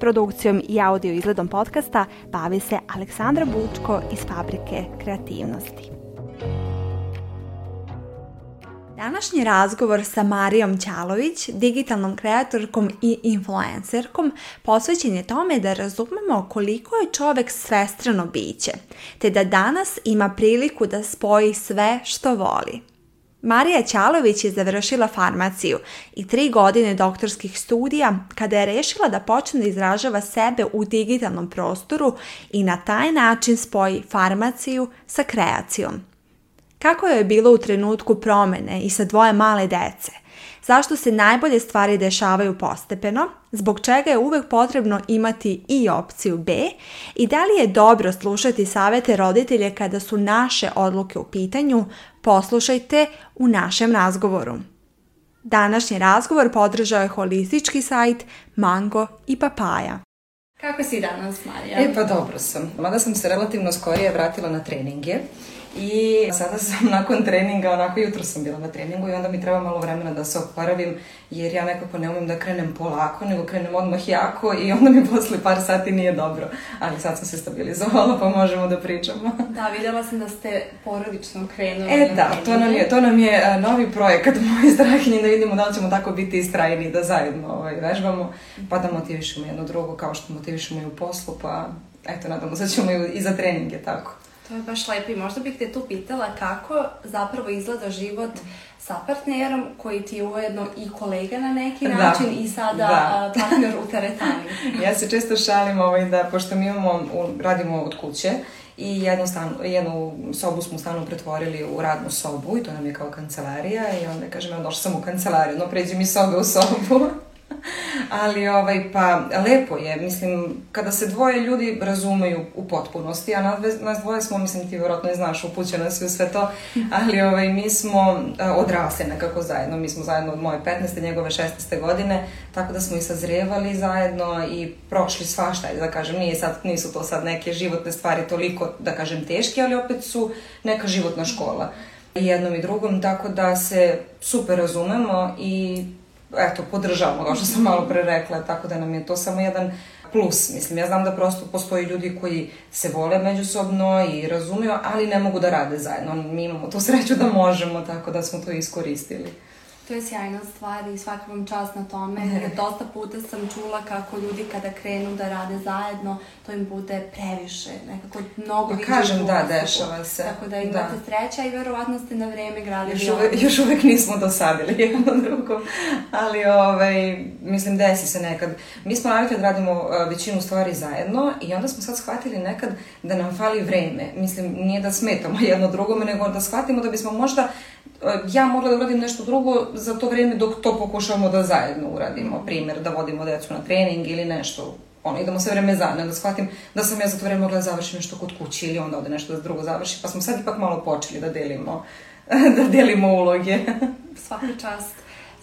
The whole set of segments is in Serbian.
Produkcijom i audio izgledom podcasta bavi se Aleksandra Bučko iz Fabrike kreativnosti. Današnji razgovor sa Marijom Ćalović, digitalnom kreatorkom i influencerkom, posvećen je tome da razumemo koliko je čovek svestrano biće, te da danas ima priliku da spoji sve što voli. Marija Ćalović je završila farmaciju i tri godine doktorskih studija kada je rešila da počne da izražava sebe u digitalnom prostoru i na taj način spoji farmaciju sa kreacijom. Kako je bilo u trenutku promene i sa dvoje male dece? Zašto se najbolje stvari dešavaju postepeno? Zbog čega je uvek potrebno imati i opciju B? I da li je dobro slušati savete roditelje kada su naše odluke u pitanju? Poslušajte u našem razgovoru. Današnji razgovor podržao je holistički sajt Mango i Papaja. Kako si danas, Marija? E pa dobro sam. Mada sam se relativno skorije vratila na treninge i sada sam nakon treninga, onako jutro sam bila na treningu i onda mi treba malo vremena da se oporavim jer ja nekako ne umem da krenem polako, nego krenem odmah jako i onda mi posle par sati nije dobro. Ali sad sam se stabilizovala pa možemo da pričamo. Da, vidjela sam da ste porodično krenuli. E da, to nam je, to nam je uh, novi projekat moj strahinji da vidimo da li ćemo tako biti istrajni da zajedno ovaj, vežbamo pa da motivišemo jedno drugo kao što motivišemo i u poslu pa eto nadamo se da ćemo i za treninge tako. To je baš lepo i možda bih te tu pitala kako zapravo izgleda život sa partnerom koji ti je ujedno i kolega na neki da. način i sada da. partner u teretani. ja se često šalim ovaj, da pošto mi imamo, radimo od kuće i jednu, stanu, jednu sobu smo stanu pretvorili u radnu sobu i to nam je kao kancelarija i onda kažem, ja došla sam u kancelariju, no pređi mi sobe u sobu. Ali ovaj, pa lepo je, mislim, kada se dvoje ljudi razumeju u potpunosti, a nas, nas dvoje smo, mislim, ti vjerojatno ne znaš, upućena si u sve to, ali ovaj, mi smo odrasli nekako zajedno, mi smo zajedno od moje 15. njegove 16. godine, tako da smo i sazrevali zajedno i prošli svašta, da kažem, nije sad, nisu to sad neke životne stvari toliko, da kažem, teške, ali opet su neka životna škola i jednom i drugom, tako da se super razumemo i eto, podržavamo, kao što sam malo pre rekla, tako da nam je to samo jedan plus. Mislim, ja znam da prosto postoji ljudi koji se vole međusobno i razumiju, ali ne mogu da rade zajedno. Mi imamo tu sreću da možemo, tako da smo to iskoristili. To je sjajna stvar i svaka vam čast na tome. Dosta puta sam čula kako ljudi kada krenu da rade zajedno, to im bude previše, nekako mnogo više. Pa kažem, da, dešava se. Tako da imate da. sreća i verovatno ste na vreme gradili. Još uvek, još uvek nismo dosadili jedno drugo, ali ovaj, mislim, desi se nekad. Mi smo navikli da radimo uh, većinu stvari zajedno i onda smo sad shvatili nekad da nam fali vreme. Mislim, nije da smetamo jedno drugome, nego da shvatimo da bismo možda ja mogla da uradim nešto drugo za to vreme dok to pokušavamo da zajedno uradimo. Primer, da vodimo decu na trening ili nešto ono, idemo sve vreme zajedno, da shvatim da sam ja za to vreme mogla da završim nešto kod kući ili onda ovde nešto da drugo završi, pa smo sad ipak malo počeli da delimo, da delimo uloge. Svaka čast.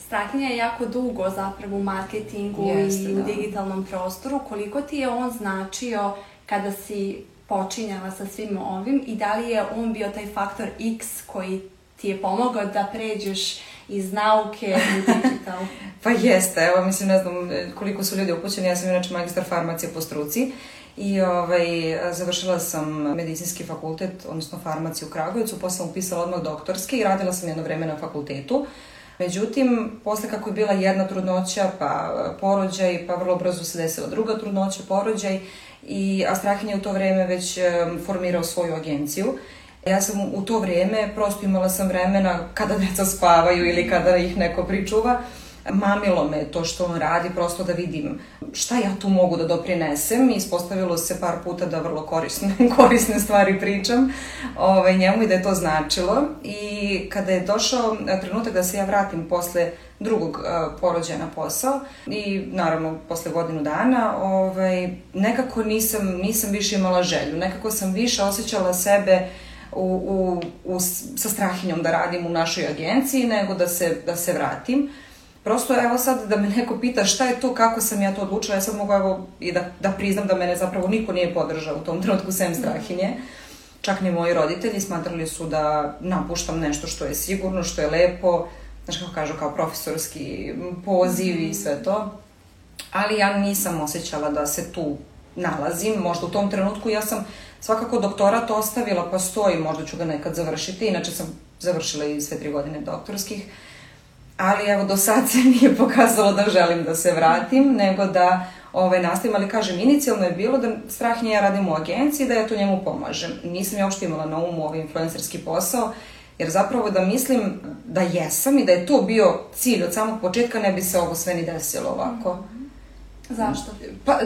Strahinja je jako dugo zapravo u marketingu Jeste, i u da. digitalnom prostoru. Koliko ti je on značio kada si počinjala sa svim ovim i da li je on bio taj faktor X koji ti je pomogao da pređeš iz nauke u digital? pa jeste, evo mislim ne znam koliko su ljudi upućeni, ja sam inače magistar farmacije po struci i ovaj, završila sam medicinski fakultet, odnosno farmaciju u Kragujevcu, posle sam upisala odmah doktorski i radila sam jedno vreme na fakultetu. Međutim, posle kako je bila jedna trudnoća, pa porođaj, pa vrlo brzo se desila druga trudnoća, porođaj, i Astrahin je u to vreme već formirao svoju agenciju Ja sam u to vrijeme, prosto imala sam vremena kada deca spavaju ili kada ih neko pričuva, mamilo me to što on radi, prosto da vidim šta ja tu mogu da doprinesem. I ispostavilo se par puta da vrlo korisne, korisne stvari pričam ovaj, njemu i da je to značilo. I kada je došao trenutak da se ja vratim posle drugog uh, porođaja na posao i naravno posle godinu dana ovaj, nekako nisam, nisam više imala želju, nekako sam više osjećala sebe u, u, u, sa strahinjom da radim u našoj agenciji nego da se, da se vratim. Prosto evo sad da me neko pita šta je to, kako sam ja to odlučila, ja sad mogu evo i da, da priznam da mene zapravo niko nije podržao u tom trenutku sem strahinje. Čak ni moji roditelji smatrali su da napuštam nešto što je sigurno, što je lepo, znaš kako kažu, kao profesorski poziv i sve to. Ali ja nisam osjećala da se tu nalazim, možda u tom trenutku ja sam svakako doktorat ostavila pa stoji, možda ću ga nekad završiti, inače sam završila i sve tri godine doktorskih, ali evo do sad se nije pokazalo da želim da se vratim, nego da ovaj, nastavim, ali kažem, inicijalno je bilo da Strahinje ja radim u agenciji, da ja to njemu pomažem. Nisam ja uopšte imala na umu ovaj influencerski posao, jer zapravo da mislim da jesam i da je to bio cilj od samog početka, ne bi se ovo sve ni desilo ovako. Mm. Zašto? Pa,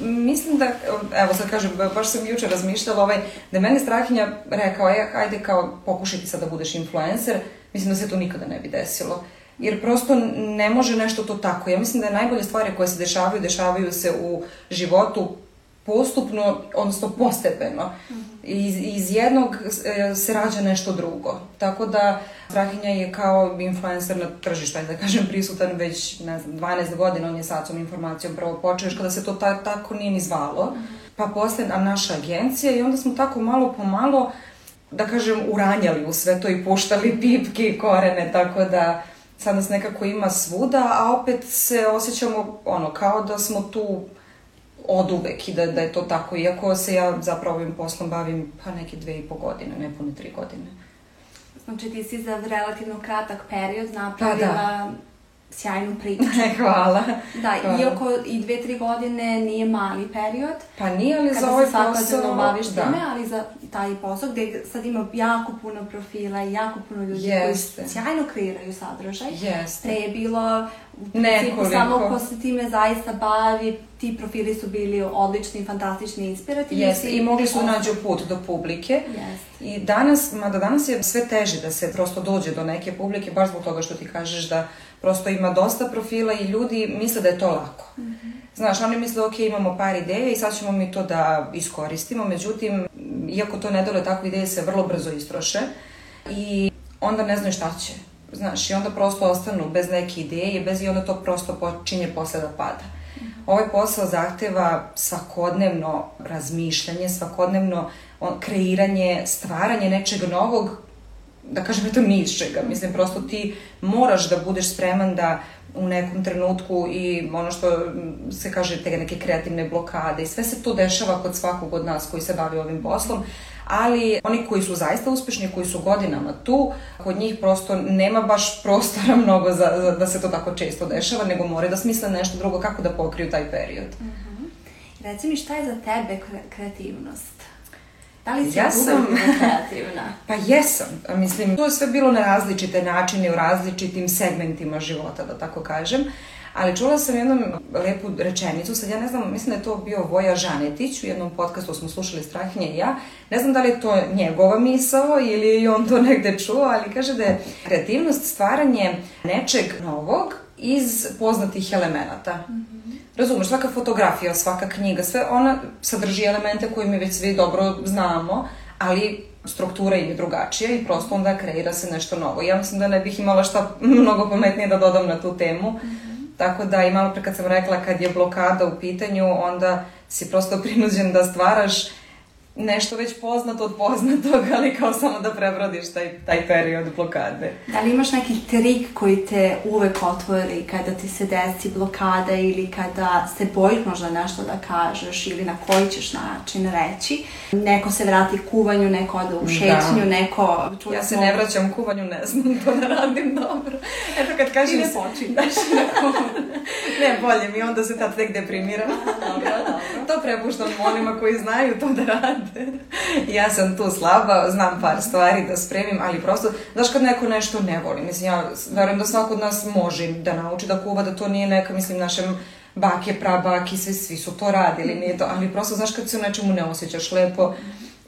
mislim da, evo sad kažem, baš sam juče razmišljala, ovaj, da je meni Strahinja rekao, e, ajde kao pokušaj ti sad da budeš influencer, mislim da se to nikada ne bi desilo. Jer prosto ne može nešto to tako. Ja mislim da je najbolje stvari koje se dešavaju, dešavaju se u životu postupno, odnosno postepeno. -hmm. Iz, iz jednog e, se rađa nešto drugo. Tako da Strahinja je kao influencer na tržištu, da kažem, prisutan već, ne znam, 12 godina, on je sad som informacijom prvo počeo, još kada se to ta, tako nije ni zvalo. -hmm. Pa posle naša agencija i onda smo tako malo po malo, da kažem, uranjali u sve to i puštali pipke i korene, tako da sad nas nekako ima svuda, a opet se osjećamo ono, kao da smo tu od uvek i da, da je to tako, iako se ja zapravo ovim poslom bavim pa neke dve i po godine, ne pune tri godine. Znači ti si za relativno kratak period napravila pa da sjajnu priču. Hvala. Da, Hvala. iako i dve, tri godine nije mali period. Pa nije, ali za ovaj posao... Kada se svakodnevno baviš da. time, ali za taj posao gde sad ima jako puno profila i jako puno ljudi Jeste. koji sjajno kreiraju sadržaj. Jeste. Pre je bilo principu samo ko se time zaista bavi, ti profili su bili odlični, fantastični, inspirativni. Jeste, i mogli su da nađu put do publike. Jeste. I danas, mada danas je sve teže da se prosto dođe do neke publike, baš zbog toga što ti kažeš da prosto ima dosta profila i ljudi misle da je to lako. Mm -hmm. Znaš, oni misle, ok, imamo par ideja i sad ćemo mi to da iskoristimo, međutim, iako to ne dole, takve ideje se vrlo brzo istroše i onda ne znaju šta će. Znaš, i onda prosto ostanu bez neke ideje, bez i onda to prosto počinje posle da pada. Ovaj posao zahteva svakodnevno razmišljanje, svakodnevno kreiranje, stvaranje nečeg novog da kažem eto ni iz čega. Mislim, prosto ti moraš da budeš spreman da u nekom trenutku i ono što se kaže te neke kreativne blokade i sve se to dešava kod svakog od nas koji se bavi ovim poslom, ali oni koji su zaista uspešni, koji su godinama tu, kod njih prosto nema baš prostora mnogo za, za, da se to tako često dešava, nego moraju da smisle nešto drugo kako da pokriju taj period. Uh mhm. -huh. Reci mi šta je za tebe kreativnost? Da li si ja sam kreativna? pa jesam. Mislim, to je sve bilo na različite načine, u različitim segmentima života, da tako kažem. Ali čula sam jednom lepu rečenicu, sad ja ne znam, mislim da je to bio Voja Žanetić, u jednom podcastu smo slušali Strahinje i ja. Ne znam da li je to njegova misao ili je on to negde čuo, ali kaže da je kreativnost stvaranje nečeg novog iz poznatih elemenata. Mm -hmm. Razumeš, svaka fotografija, svaka knjiga, sve ona sadrži elemente koje mi već svi dobro znamo, ali struktura im je drugačija i prosto onda kreira se nešto novo. Ja mislim da ne bih imala šta mnogo pametnije da dodam na tu temu. Mm -hmm. Tako da i malo pre kad sam rekla kad je blokada u pitanju, onda si prosto prinuđen da stvaraš nešto već poznato od poznatog, ali kao samo da prebrodiš taj, taj period blokade. Da li imaš neki trik koji te uvek otvori kada ti se desi blokada ili kada se bojiš možda nešto da kažeš ili na koji ćeš način reći? Neko se vrati kuvanju, neko ode u šetnju, da. neko... Ja se ne vraćam kuvanju, ne znam to da radim dobro. Eto kad kažem... Ti ne počinješ. ne, bolje mi, onda se tad tek deprimiram. dobro, dobro. To prepuštam onima koji znaju to da rade ja sam tu slaba, znam par stvari da spremim, ali prosto, znaš kad neko nešto ne voli, mislim, ja verujem da svako od nas može da nauči da kuva, da to nije neka, mislim, našem bake, prabaki, svi, svi su to radili, nije to, ali prosto, znaš, kad se u nečemu ne osjećaš lepo,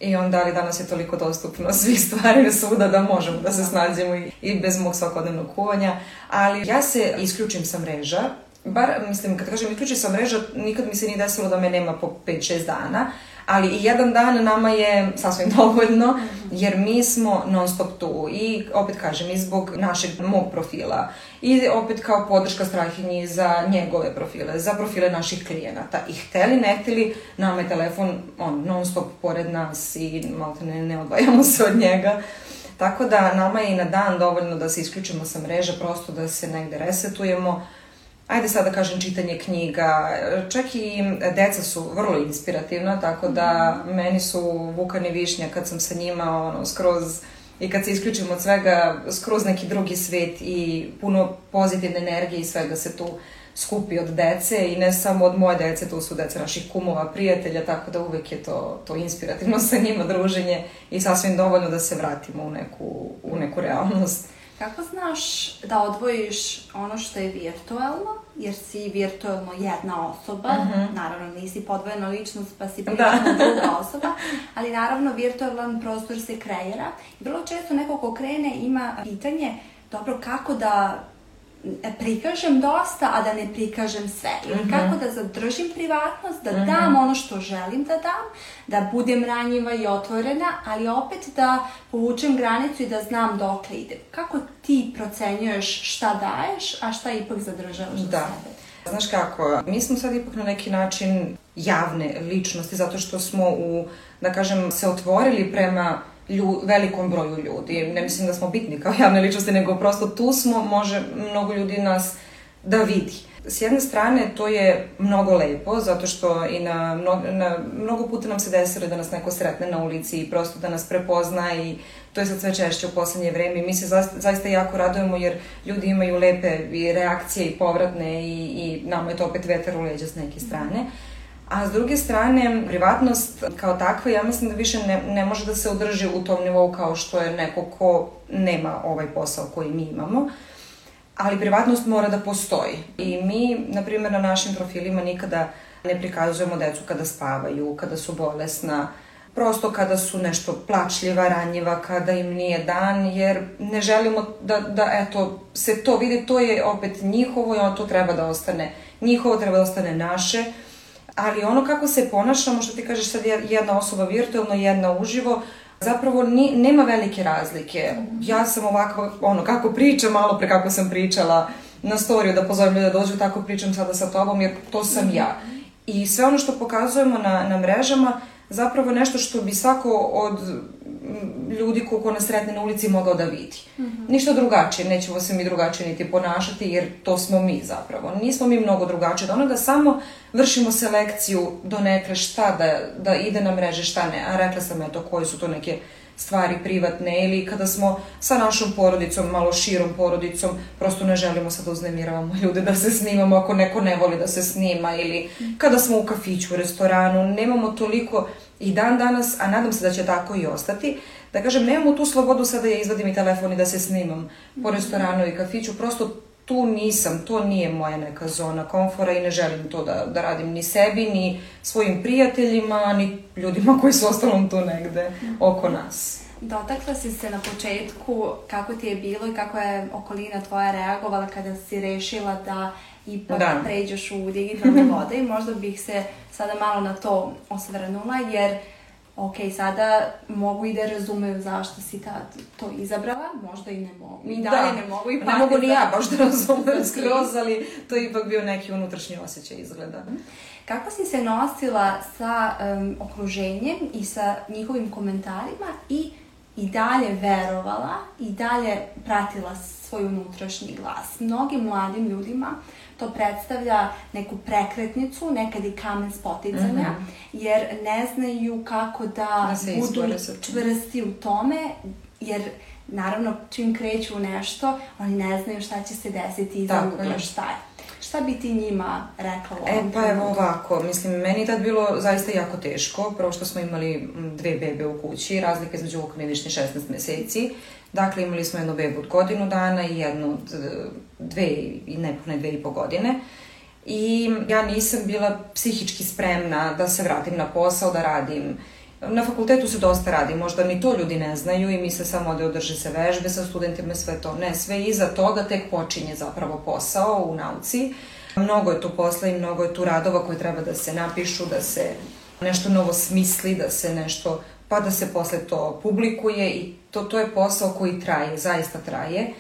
I onda, ali danas je toliko dostupno svih stvari svuda da možemo da se snađemo i, i bez mog svakodnevnog kuvanja. Ali ja se isključim sa mreža, bar, mislim, kad kažem isključim sa mreža, nikad mi se nije desilo da me nema po 5-6 dana, ali i jedan dan nama je sasvim dovoljno, jer mi smo non stop tu i opet kažem i zbog našeg, mog profila i opet kao podrška Strahinji za njegove profile, za profile naših klijenata i hteli ne hteli, nama je telefon on, non stop pored nas i malo ne, ne odvajamo se od njega. Tako da nama je i na dan dovoljno da se isključimo sa mreže, prosto da se negde resetujemo, ajde sad da kažem čitanje knjiga, čak i deca su vrlo inspirativna, tako da meni su Vukan i Višnja kad sam sa njima ono, skroz i kad se isključim od svega, skroz neki drugi svet i puno pozitivne energije i svega se tu skupi od dece i ne samo od moje dece, tu su deca naših kumova, prijatelja, tako da uvek je to, to inspirativno sa njima druženje i sasvim dovoljno da se vratimo u neku, u neku realnost. Kako znaš da odvojiš ono što je virtualno, jer si virtualno jedna osoba, uh mhm. -huh. naravno nisi podvojena ličnost pa si privatno da. druga osoba, ali naravno virtualan prostor se kreira. Vrlo često neko ko krene ima pitanje, dobro kako da prikažem dosta, a da ne prikažem sve. Ili mm -hmm. kako da zadržim privatnost, da mm -hmm. dam ono što želim da dam, da budem ranjiva i otvorena, ali opet da povučem granicu i da znam dokle idem. Kako ti procenjuješ šta daješ, a šta ipak zadržavaš za da. sebe? Znaš kako, mi smo sad ipak na neki način javne ličnosti, zato što smo u, da kažem, se otvorili prema lju, velikom broju ljudi. Ne mislim da smo bitni kao javne ličnosti, nego prosto tu smo, može mnogo ljudi nas da vidi. S jedne strane, to je mnogo lepo, zato što i na, mnogo, na mnogo puta nam se desilo da nas neko sretne na ulici i prosto da nas prepozna i to je sad sve češće u poslednje vreme mi se zaista, zaista jako radujemo jer ljudi imaju lepe i reakcije i povratne i, i nama je to opet vetar u leđa s neke strane. Mm A s druge strane, privatnost kao takva, ja mislim da više ne, ne može da se održi u tom nivou kao što je neko ko nema ovaj posao koji mi imamo. Ali privatnost mora da postoji. I mi, na primjer, na našim profilima nikada ne prikazujemo decu kada spavaju, kada su bolesna, prosto kada su nešto plačljiva, ranjiva, kada im nije dan, jer ne želimo da, da eto, se to vidi, to je opet njihovo i ono to treba da ostane njihovo, treba da ostane naše ali ono kako se ponašamo, što ti kažeš sad jedna osoba virtualno, jedna uživo, zapravo ni, nema velike razlike. Ja sam ovako, ono, kako pričam, malo pre kako sam pričala na storiju da pozovem ljude da dođu, tako pričam sada sa tobom, jer to sam ja. I sve ono što pokazujemo na, na mrežama, zapravo nešto što bi svako od ljudi ko, ko nas sretne na ulici mogao da vidi. Mm -hmm. Ništa drugačije, nećemo se mi drugačije niti ponašati jer to smo mi zapravo. Nismo mi mnogo drugačije, da ono da samo vršimo selekciju do nekle šta da, da ide na mreže, šta ne. A rekla sam eto koji su to neke stvari privatne ili kada smo sa našom porodicom, malo širom porodicom, prosto ne želimo sad da uznemiravamo ljude da se snimamo ako neko ne voli da se snima ili kada smo u kafiću, u restoranu, nemamo toliko i dan danas, a nadam se da će tako i ostati, da kažem, nemamo tu slobodu sada da ja izvadim i telefon i da se snimam po restoranu i kafiću, prosto tu nisam, to nije moja neka zona komfora i ne želim to da, da radim ni sebi, ni svojim prijateljima, ni ljudima koji su ostalom tu negde oko nas. Dotakla si se na početku kako ti je bilo i kako je okolina tvoja reagovala kada si rešila da ipak da. pređeš u digitalne vode i možda bih se sada malo na to osvrnula jer ok, sada mogu i da razumeju zašto si ta, to izabrala, možda i ne mogu. I dalje da. ne mogu i pa Ne mogu ni ja baš da razumem skroz, ali to je ipak bio neki unutrašnji osjećaj izgleda. Mhm. Kako si se nosila sa um, okruženjem i sa njihovim komentarima i i dalje verovala i dalje pratila svoj unutrašnji glas. Mnogim mladim ljudima to predstavlja neku prekretnicu, nekad i kamen spoticanja, mm -hmm. jer ne znaju kako da, da budu čvrsti u tome, jer naravno čim kreću u nešto, oni ne znaju šta će se desiti iza ugla, šta je. Šta bi ti njima rekla E, pa evo ovako, mislim, meni je tad bilo zaista jako teško, prvo što smo imali dve bebe u kući, razlika između ovog medični 16 meseci, dakle imali smo jednu bebu od godinu dana i jednu od e, dve i nepune dve i po godine. I ja nisam bila psihički spremna da se vratim na posao, da radim. Na fakultetu se dosta radi, možda ni to ljudi ne znaju i misle samo da održe se vežbe sa studentima i sve to. Ne, sve iza toga tek počinje zapravo posao u nauci. Mnogo je tu posla i mnogo je tu radova koje treba da se napišu, da se nešto novo smisli, da se nešto, pa da se posle to publikuje i to, to je posao koji traje, zaista traje.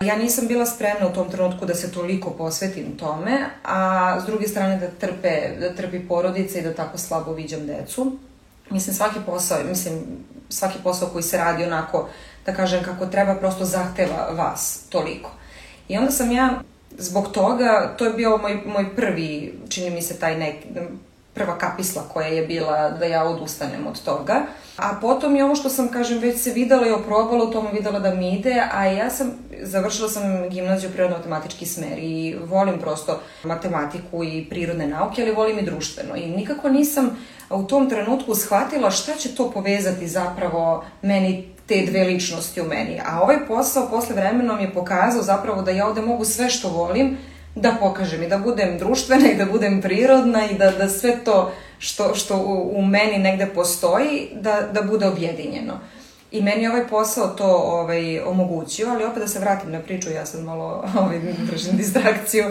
Ja nisam bila spremna u tom trenutku da se toliko posvetim tome, a s druge strane da trpe, da trpi porodica i da tako slabo viđam decu. Mislim, svaki posao, mislim, svaki posao koji se radi onako, da kažem kako treba, prosto zahteva vas toliko. I onda sam ja, zbog toga, to je bio moj, moj prvi, čini mi se taj neki, prva kapisla koja je bila da ja odustanem od toga. A potom je ovo što sam, kažem, već se videla i oprobala, u tome videla da mi ide, a ja sam, završila sam gimnaziju prirodno-matematički smer i volim prosto matematiku i prirodne nauke, ali volim i društveno. I nikako nisam u tom trenutku shvatila šta će to povezati zapravo meni te dve ličnosti u meni. A ovaj posao posle vremenom je pokazao zapravo da ja ovde mogu sve što volim da pokažem i da budem društvena i da budem prirodna i da, da sve to što, što u, u meni negde postoji, da, da bude objedinjeno. I meni je ovaj posao to ovaj, omogućio, ali opet da se vratim na priču, ja sad malo ovaj, držim distrakciju,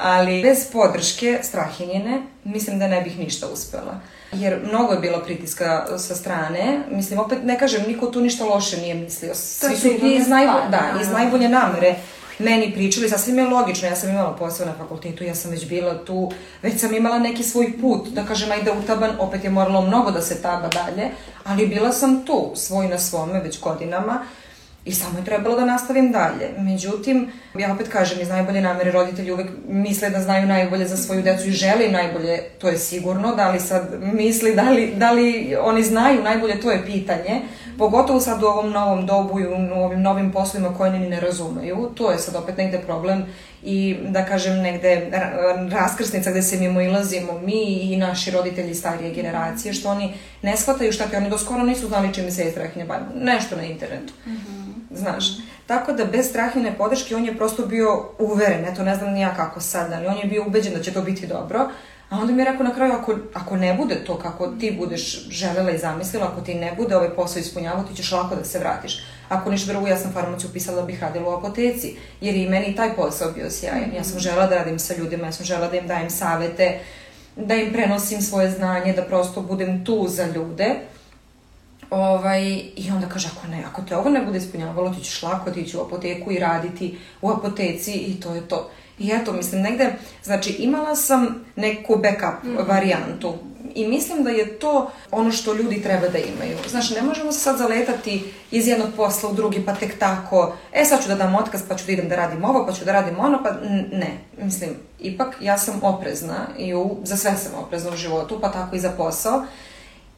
ali bez podrške Strahinjine mislim da ne bih ništa uspela. Jer mnogo je bilo pritiska sa strane, mislim, opet ne kažem, niko tu ništa loše nije mislio. Svi su sigurno iz, najbo, da. iz najbolje namere meni pričali, sasvim je logično, ja sam imala posao na fakultetu, ja sam već bila tu, već sam imala neki svoj put, da kažem, ajde utaban, opet je moralo mnogo da se taba dalje, ali bila sam tu, svoj na svome, već godinama, I samo je trebalo da nastavim dalje. Međutim, ja opet kažem, iz najbolje namere roditelji uvek misle da znaju najbolje za svoju decu i žele najbolje, to je sigurno. Da li sad misli, da li, da li oni znaju najbolje, to je pitanje. Pogotovo sad u ovom novom dobu i u ovim novim poslovima koje oni ni ne razumeju. To je sad opet negde problem i da kažem negde ra- raskrsnica gde se mimo ilazimo mi i naši roditelji starije generacije, što oni ne shvataju šta ti oni do skoro nisu znali čime se je strahinja bavila. Nešto na internetu. Znaš, tako da bez strahine podrške on je prosto bio uveren, eto ne znam ni ja kako sad, ali on je bio ubeđen da će to biti dobro, a onda mi je rekao na kraju, ako, ako ne bude to kako ti budeš želela i zamislila, ako ti ne bude ovaj posao ispunjavao, ti ćeš lako da se vratiš. Ako ništa drugo, ja sam farmaciju upisala da bih radila u apoteci, jer je i meni taj posao bio sjajan. Ja sam žela da radim sa ljudima, ja sam žela da im dajem savete, da im prenosim svoje znanje, da prosto budem tu za ljude. Ovaj, I onda kaže, ako ne, ako te ovo ne bude ispunjavalo, ti ćeš lako otići u apoteku i raditi u apoteci i to je to. I eto, mislim, negde, znači imala sam neku backup mm -hmm. varijantu i mislim da je to ono što ljudi treba da imaju. Znaš, ne možemo se sad zaletati iz jednog posla u drugi, pa tek tako, e sad ću da dam otkaz, pa ću da idem da radim ovo, pa ću da radim ono, pa ne. Mislim, ipak ja sam oprezna i u, za sve sam oprezna u životu, pa tako i za posao.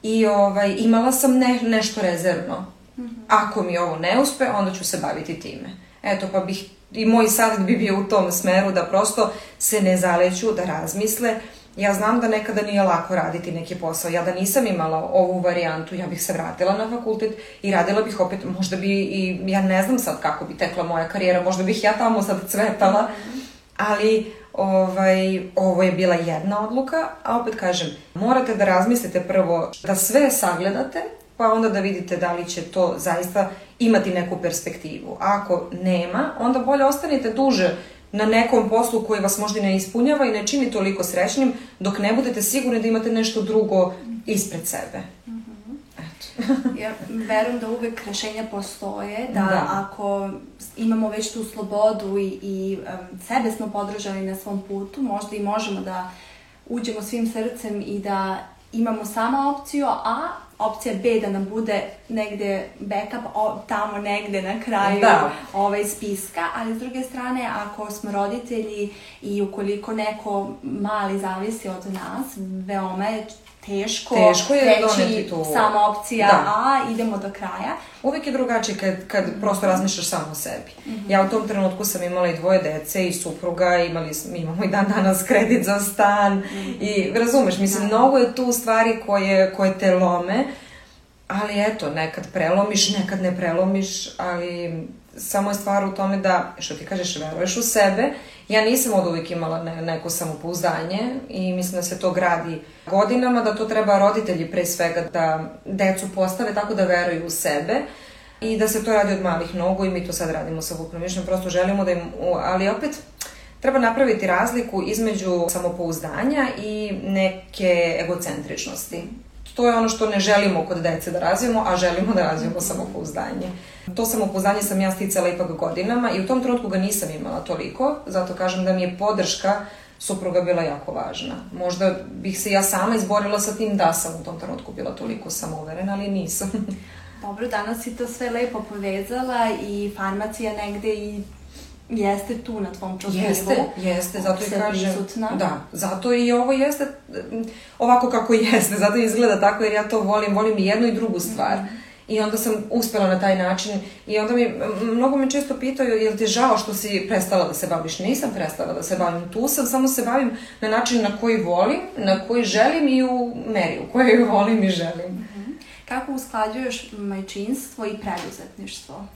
I ovaj, imala sam ne, nešto rezervno. Mm -hmm. Ako mi ovo ne uspe, onda ću se baviti time. Eto, pa bih, i moj savjet bi bio u tom smeru da prosto se ne zaleću, da razmisle. Ja znam da nekada nije lako raditi neki posao. Ja da nisam imala ovu varijantu, ja bih se vratila na fakultet i radila bih opet, možda bi i, ja ne znam sad kako bi tekla moja karijera, možda bih ja tamo sad cvetala, ali ovaj, ovo je bila jedna odluka, a opet kažem, morate da razmislite prvo da sve sagledate, pa onda da vidite da li će to zaista imati neku perspektivu. A ako nema, onda bolje ostanite duže na nekom poslu koji vas možda ne ispunjava i ne čini toliko srećnim, dok ne budete sigurni da imate nešto drugo ispred sebe. Ja verujem da uvek rešenja postoje, da, Da. ako imamo već tu slobodu i, i um, sebe smo podržali na svom putu, možda i možemo da uđemo svim srcem i da imamo samo opciju A, opcija B da nam bude negde backup o, tamo negde na kraju Da. ovaj spiska, ali s druge strane ako smo roditelji i ukoliko neko mali zavisi od nas, veoma je teško, teško je reći tu... sama opcija da. A, idemo do kraja. Uvijek je drugačije kad, kad mm -hmm. prosto razmišljaš samo o sebi. Mm -hmm. Ja u tom trenutku sam imala i dvoje dece i supruga, imali, imamo i dan danas kredit za stan mm -hmm. i razumeš, mislim, da. mnogo je tu stvari koje, koje te lome, ali eto, nekad prelomiš, nekad ne prelomiš, ali samo je stvar u tome da, što ti kažeš, veruješ u sebe. Ja nisam od uvijek imala ne, neko samopouzdanje i mislim da se to gradi godinama, da to treba roditelji pre svega da decu postave tako da veruju u sebe i da se to radi od malih nogu i mi to sad radimo sa Vuknom Mišljom, prosto želimo da im, ali opet treba napraviti razliku između samopouzdanja i neke egocentričnosti. To je ono što ne želimo kod dece da razvijemo, a želimo da razvijemo samopouzdanje. To samopouzdanje sam ja sticala ipak godinama i u tom trenutku ga nisam imala toliko, zato kažem da mi je podrška supruga bila jako važna. Možda bih se ja sama izborila sa tim da sam u tom trenutku bila toliko samouverena, ali nisam. Dobro, danas si to sve lepo povezala i farmacija negde i jeste tu na tvom profilu. Jeste, jeste, zato i kažem. Prisutna. Da, zato i ovo jeste ovako kako jeste, zato izgleda tako jer ja to volim, volim i jednu i drugu stvar. Mm -hmm. I onda sam uspela na taj način i onda mi, mnogo me često pitaju je li ti žao što si prestala da se baviš? Nisam prestala da se bavim, tu sam, samo se bavim na način na koji volim, na koji želim i u meri u kojoj volim i želim. Mm -hmm. Kako usklađuješ majčinstvo i preduzetništvo?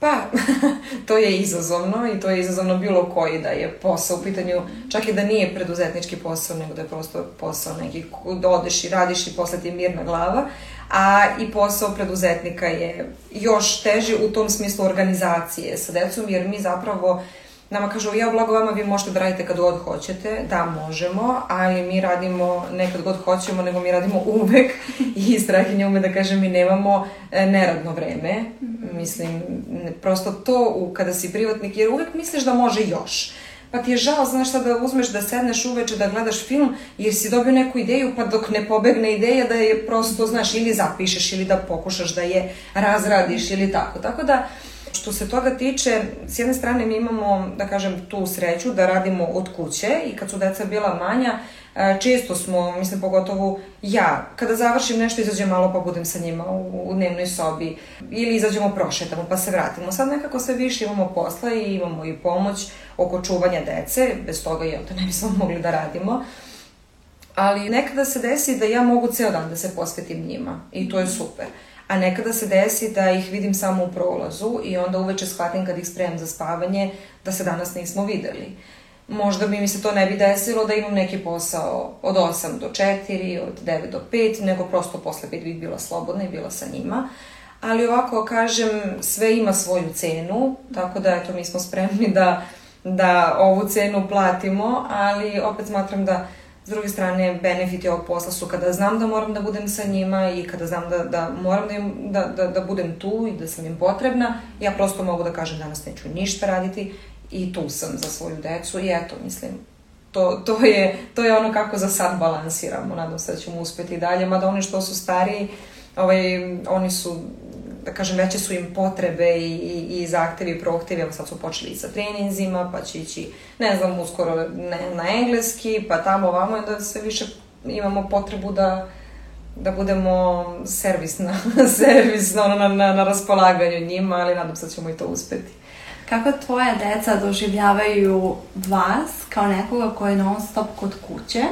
Pa, to je izazovno i to je izazovno bilo koji da je posao u pitanju, čak i da nije preduzetnički posao, nego da je prosto posao neki da odeš i radiš i posle ti je mirna glava, a i posao preduzetnika je još teži u tom smislu organizacije sa decom, jer mi zapravo Nama kažu, ja blago vama, vi možete da radite kad god hoćete. Da, možemo, ali mi radimo ne kad god hoćemo, nego mi radimo uvek. I Strahinja ume da kaže, mi nemamo e, neradno vreme. Mm -hmm. Mislim, prosto to u, kada si privatnik, jer uvek misliš da može još pa ti je žao, znaš šta, da uzmeš da sedneš uveče da gledaš film, jer si dobio neku ideju, pa dok ne pobegne ideja da je prosto, znaš, ili zapišeš, ili da pokušaš da je razradiš, ili tako. Tako da, Što se toga tiče, s jedne strane mi imamo, da kažem, tu sreću da radimo od kuće i kad su deca bila manja, e, često smo, mislim pogotovo ja, kada završim nešto izađem malo pa budem sa njima u, u dnevnoj sobi ili izađemo prošetamo pa se vratimo. Sad nekako sve više imamo posla i imamo i pomoć oko čuvanja dece, bez toga jel to ne bismo mogli da radimo. Ali nekada se desi da ja mogu ceo dan da se posvetim njima i to je super a nekada se desi da ih vidim samo u prolazu i onda uveče shvatim kad ih spremam za spavanje da se danas nismo videli. Možda bi mi se to ne bi desilo da imam neki posao od 8 do 4, od 9 do 5, nego prosto posle 5 bih bila slobodna i bila sa njima. Ali ovako, kažem, sve ima svoju cenu, tako da eto, mi smo spremni da, da ovu cenu platimo, ali opet smatram da S druge strane, benefiti ovog posla su kada znam da moram da budem sa njima i kada znam da, da moram da, im, da, da, da budem tu i da sam im potrebna, ja prosto mogu da kažem danas neću ništa raditi i tu sam za svoju decu i eto, mislim, to, to, je, to je ono kako za sad balansiramo, nadam se da ćemo uspeti dalje, mada oni što su stariji, ovaj, oni su da kažem, veće su im potrebe i, i, i zahtevi i prohtevi, evo sad su počeli sa treninzima, pa će ići, ne znam, uskoro ne, na engleski, pa tamo ovamo, da sve više imamo potrebu da da budemo servisna, servisno na, na, na raspolaganju njima, ali nadam se da ćemo i to uspeti. Kako tvoja deca doživljavaju vas kao nekoga ko je non stop kod kuće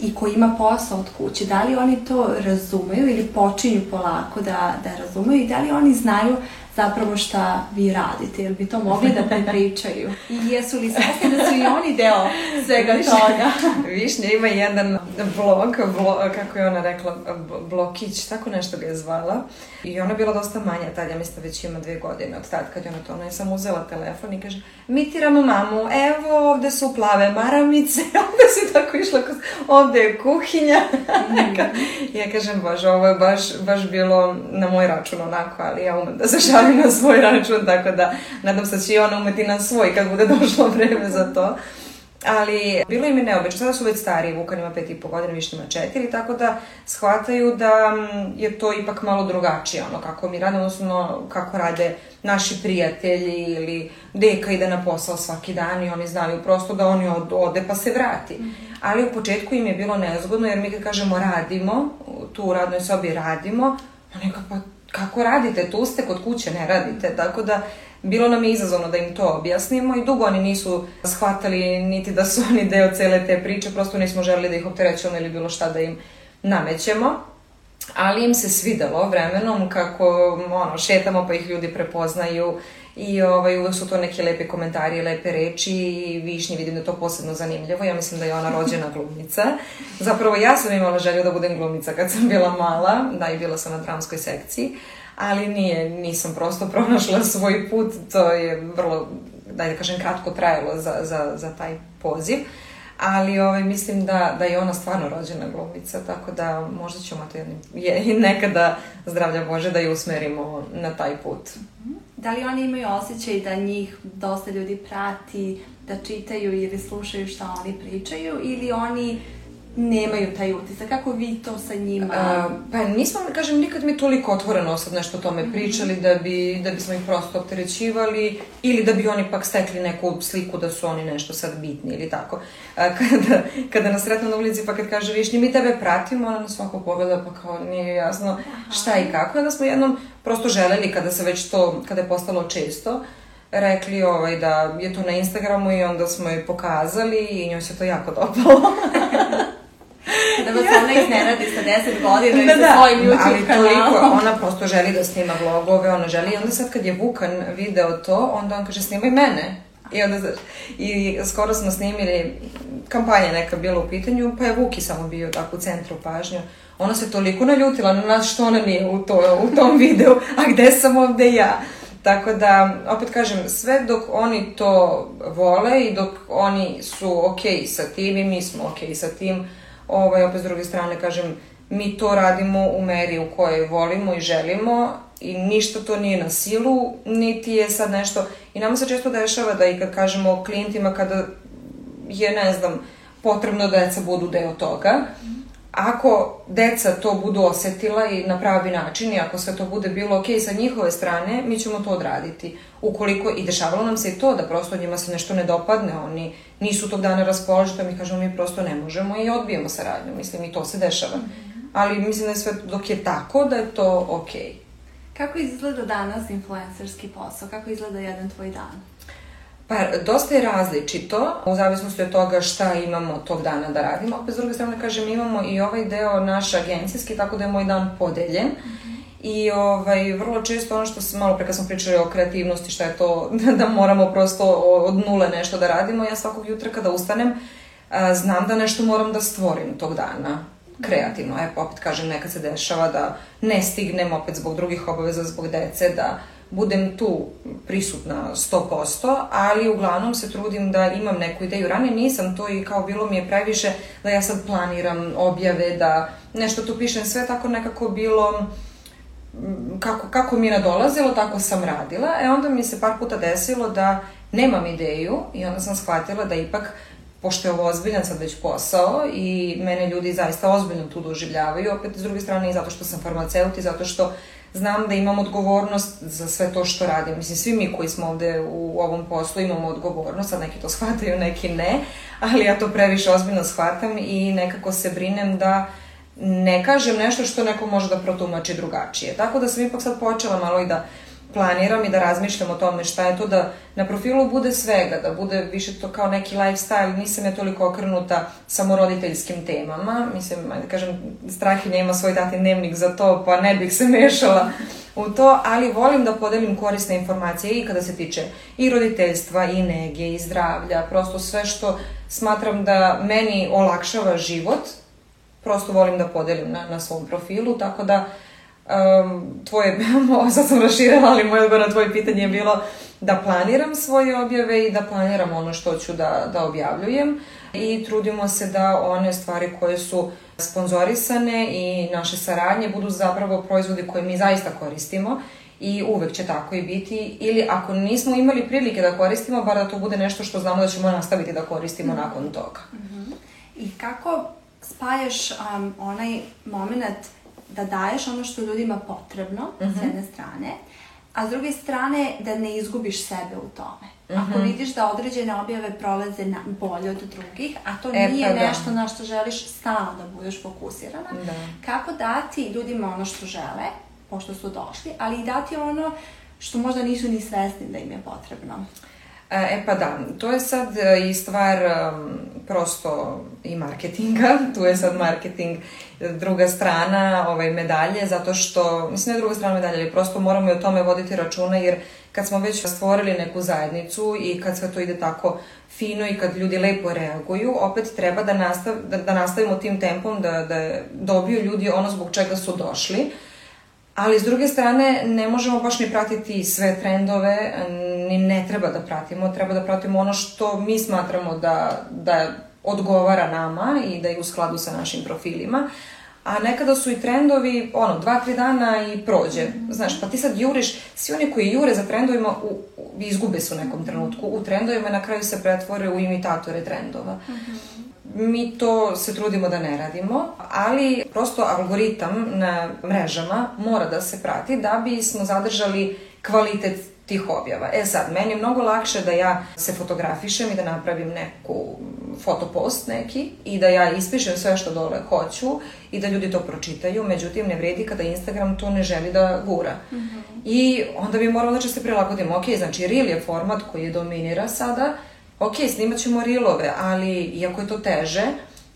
i koji ima posao od kuće? Da li oni to razumeju ili počinju polako da, da razumeju i da li oni znaju zapravo šta vi radite, jer bi to mogli da prepričaju. I jesu li svesni da su i oni deo svega toga? Višnja ima jedan blog, blog, kako je ona rekla, blokić, tako nešto ga je zvala. I ona je bila dosta manja tad, ja mislim da već ima dve godine od tad kad je ona to, ona je samo uzela telefon i kaže, mitiramo mamu, evo ovde su plave maramice, ovde si tako išla, ovde je kuhinja. Mm. ja kažem, bože, ovo je baš, baš bilo na moj račun onako, ali ja umem da se šalim na svoj račun, tako da nadam se da će i ona umeti na svoj kad bude došlo vreme za to. Ali bilo im je neobično, sada su već stariji, Vukan ima pet i po godina, više ima četiri, tako da shvataju da je to ipak malo drugačije, ono kako mi radimo, odnosno kako rade naši prijatelji ili deka ide na posao svaki dan i oni znaju prosto da oni od, ode pa se vrati. Mm -hmm. Ali u početku im je bilo nezgodno jer mi kad kažemo radimo, tu u radnoj sobi radimo, oni kao pa kako radite, tu ste kod kuće, ne radite, tako da bilo nam je izazovno da im to objasnimo i dugo oni nisu shvatali niti da su oni deo cele te priče, prosto nismo želeli da ih opterećujemo ili bilo šta da im namećemo. Ali im se svidelo vremenom kako ono, šetamo pa ih ljudi prepoznaju i ovaj, uvek su to neke lepe komentari, lepe reči i Višnji vidim da to posebno zanimljivo. Ja mislim da je ona rođena glumica. Zapravo ja sam imala želju da budem glumica kad sam bila mala, da i bila sam na dramskoj sekciji, ali nije, nisam prosto pronašla svoj put, to je vrlo, da da kažem, kratko trajalo za, za, za taj poziv. Ali ovaj, mislim da, da je ona stvarno rođena glumica, tako da možda ćemo to je, nekada, zdravlja Bože, da je usmerimo na taj put. Da li oni imaju osjećaj da njih dosta ljudi prati, da čitaju ili slušaju šta oni pričaju ili oni nemaju taj utisak. Kako vi to sa njima? A, pa nismo, kažem, nikad mi toliko otvoreno sad nešto o tome mhm. pričali mm -hmm. da, bi, da bismo ih prosto opterećivali ili da bi oni pak stekli neku sliku da su oni nešto sad bitni ili tako. A, kada, kada nas sretno na ulici pa kad kaže Višnji, mi tebe pratimo, ona nas svako pogleda pa kao nije jasno Aha. šta i kako. Onda smo jednom prosto želeli kada se već to, kada je postalo često, rekli ovaj, da je to na Instagramu i onda smo joj pokazali i njoj se to jako dopalo. da vas ona iznenadi sa 10 godina i da, sa da. svojim YouTube ali kanalom. Toliko, ona prosto želi da snima vlogove, ona želi i onda sad kad je Vukan video to, onda on kaže snimaj mene. I onda, i skoro smo snimili, kampanja neka bila u pitanju, pa je Vuki samo bio tako u centru pažnju. Ona se toliko naljutila na nas što ona nije u, to, u tom videu, a gde sam ovde ja? Tako da, opet kažem, sve dok oni to vole i dok oni su okay sa tim i mi smo okay sa tim, Ovaj, opet s druge strane, kažem, mi to radimo u meri u kojoj volimo i želimo i ništa to nije na silu, niti je sad nešto... I nama se često dešava da i kad kažemo klijentima kada je, ne znam, potrebno da deca budu deo toga, ako deca to budu osetila i na pravi način i ako sve to bude bilo ok sa njihove strane, mi ćemo to odraditi. Ukoliko, i dešavalo nam se i to da prosto njima se nešto ne dopadne, oni nisu tog dana raspoloženi, mi kažemo mi prosto ne možemo i odbijemo saradnju, mislim i to se dešava. Ali mislim da je sve dok je tako da je to ok. Kako izgleda danas influencerski posao? Kako izgleda jedan tvoj dan? Pa, dosta je različito, u zavisnosti od toga šta imamo tog dana da radimo. Opet, s druge strane, kažem, imamo i ovaj deo naš agencijski, tako da je moj dan podeljen. Mm -hmm. I ovaj, vrlo često ono što sam malo pre kad smo pričali o kreativnosti, šta je to da moramo prosto od nule nešto da radimo, ja svakog jutra kada ustanem a, znam da nešto moram da stvorim tog dana kreativno. E, opet kažem, nekad se dešava da ne stignem opet zbog drugih obaveza, zbog dece, da budem tu prisutna 100%, ali uglavnom se trudim da imam neku ideju. Ranije nisam to i kao bilo mi je previše da ja sad planiram objave, da nešto tu pišem, sve tako nekako bilo kako, kako mi je nadolazilo, tako sam radila. E onda mi se par puta desilo da nemam ideju i onda sam shvatila da ipak pošto je ovo ozbiljan sad već posao i mene ljudi zaista ozbiljno tu doživljavaju, opet s druge strane i zato što sam farmaceut i zato što znam da imam odgovornost za sve to što radim. Mislim, svi mi koji smo ovde u ovom poslu imamo odgovornost, sad neki to shvataju, neki ne, ali ja to previše ozbiljno shvatam i nekako se brinem da ne kažem nešto što neko može da protumači drugačije. Tako da sam ipak sad počela malo i da planiram i da razmišljam o tome šta je to da na profilu bude svega, da bude više to kao neki lifestyle, nisam ja toliko okrenuta samo roditeljskim temama, mislim, da kažem, Strahinja ima svoj dati dnevnik za to, pa ne bih se mešala u to, ali volim da podelim korisne informacije i kada se tiče i roditeljstva, i nege, i zdravlja, prosto sve što smatram da meni olakšava život, prosto volim da podelim na, na svom profilu, tako da um, tvoje, sad sam raširala, ali moj odgovor na tvoje pitanje je bilo da planiram svoje objave i da planiram ono što ću da, da objavljujem i trudimo se da one stvari koje su sponzorisane i naše saradnje budu zapravo proizvodi koje mi zaista koristimo i uvek će tako i biti ili ako nismo imali prilike da koristimo, bar da to bude nešto što znamo da ćemo nastaviti da koristimo mm nakon toga. Mm -hmm. I kako spajaš um, onaj moment da daješ ono što ljudima potrebno mm -hmm. s mhm. jedne strane, a s druge strane da ne izgubiš sebe u tome. Ako Mhm. vidiš da određene objave prolaze na, bolje od drugih, a to E, nije pa da. nešto na što želiš stalno da budeš fokusirana, Da. kako dati ljudima ono što žele, pošto su došli, ali i dati ono što možda nisu ni svesni da im je potrebno. E e, pa da, to je sad e, i stvar em, prosto i marketinga, tu je sad marketing e, druga strana ovaj, medalje, zato što, mislim ne druga strana medalje, ali prosto moramo i o tome voditi računa, jer kad smo već stvorili neku zajednicu i kad sve to ide tako fino i kad ljudi lepo reaguju, opet treba da, nastav, da, da nastavimo tim tempom, da, da dobiju ljudi ono zbog čega su došli, Ali s druge strane ne možemo baš ni pratiti sve trendove, ni ne treba da pratimo, treba da pratimo ono što mi smatramo da, da odgovara nama i da je u skladu sa našim profilima. A nekada su i trendovi, ono, dva, tri dana i prođe. Znaš, pa ti sad juriš, svi oni koji jure za trendovima u, u, izgube se u nekom trenutku. U trendovima na kraju se pretvore u imitatore trendova. Mi to se trudimo da ne radimo, ali prosto algoritam na mrežama mora da se prati da bismo zadržali kvalitet tih objava. E sad, meni je mnogo lakše da ja se fotografišem i da napravim neku fotopost neki i da ja ispišem sve što dole hoću i da ljudi to pročitaju, međutim ne vredi kada Instagram to ne želi da gura. I onda bi moralo znači se prilagodimo. Ok, znači reel je format koji dominira sada, ok, snimat ćemo reelove, ali iako je to teže,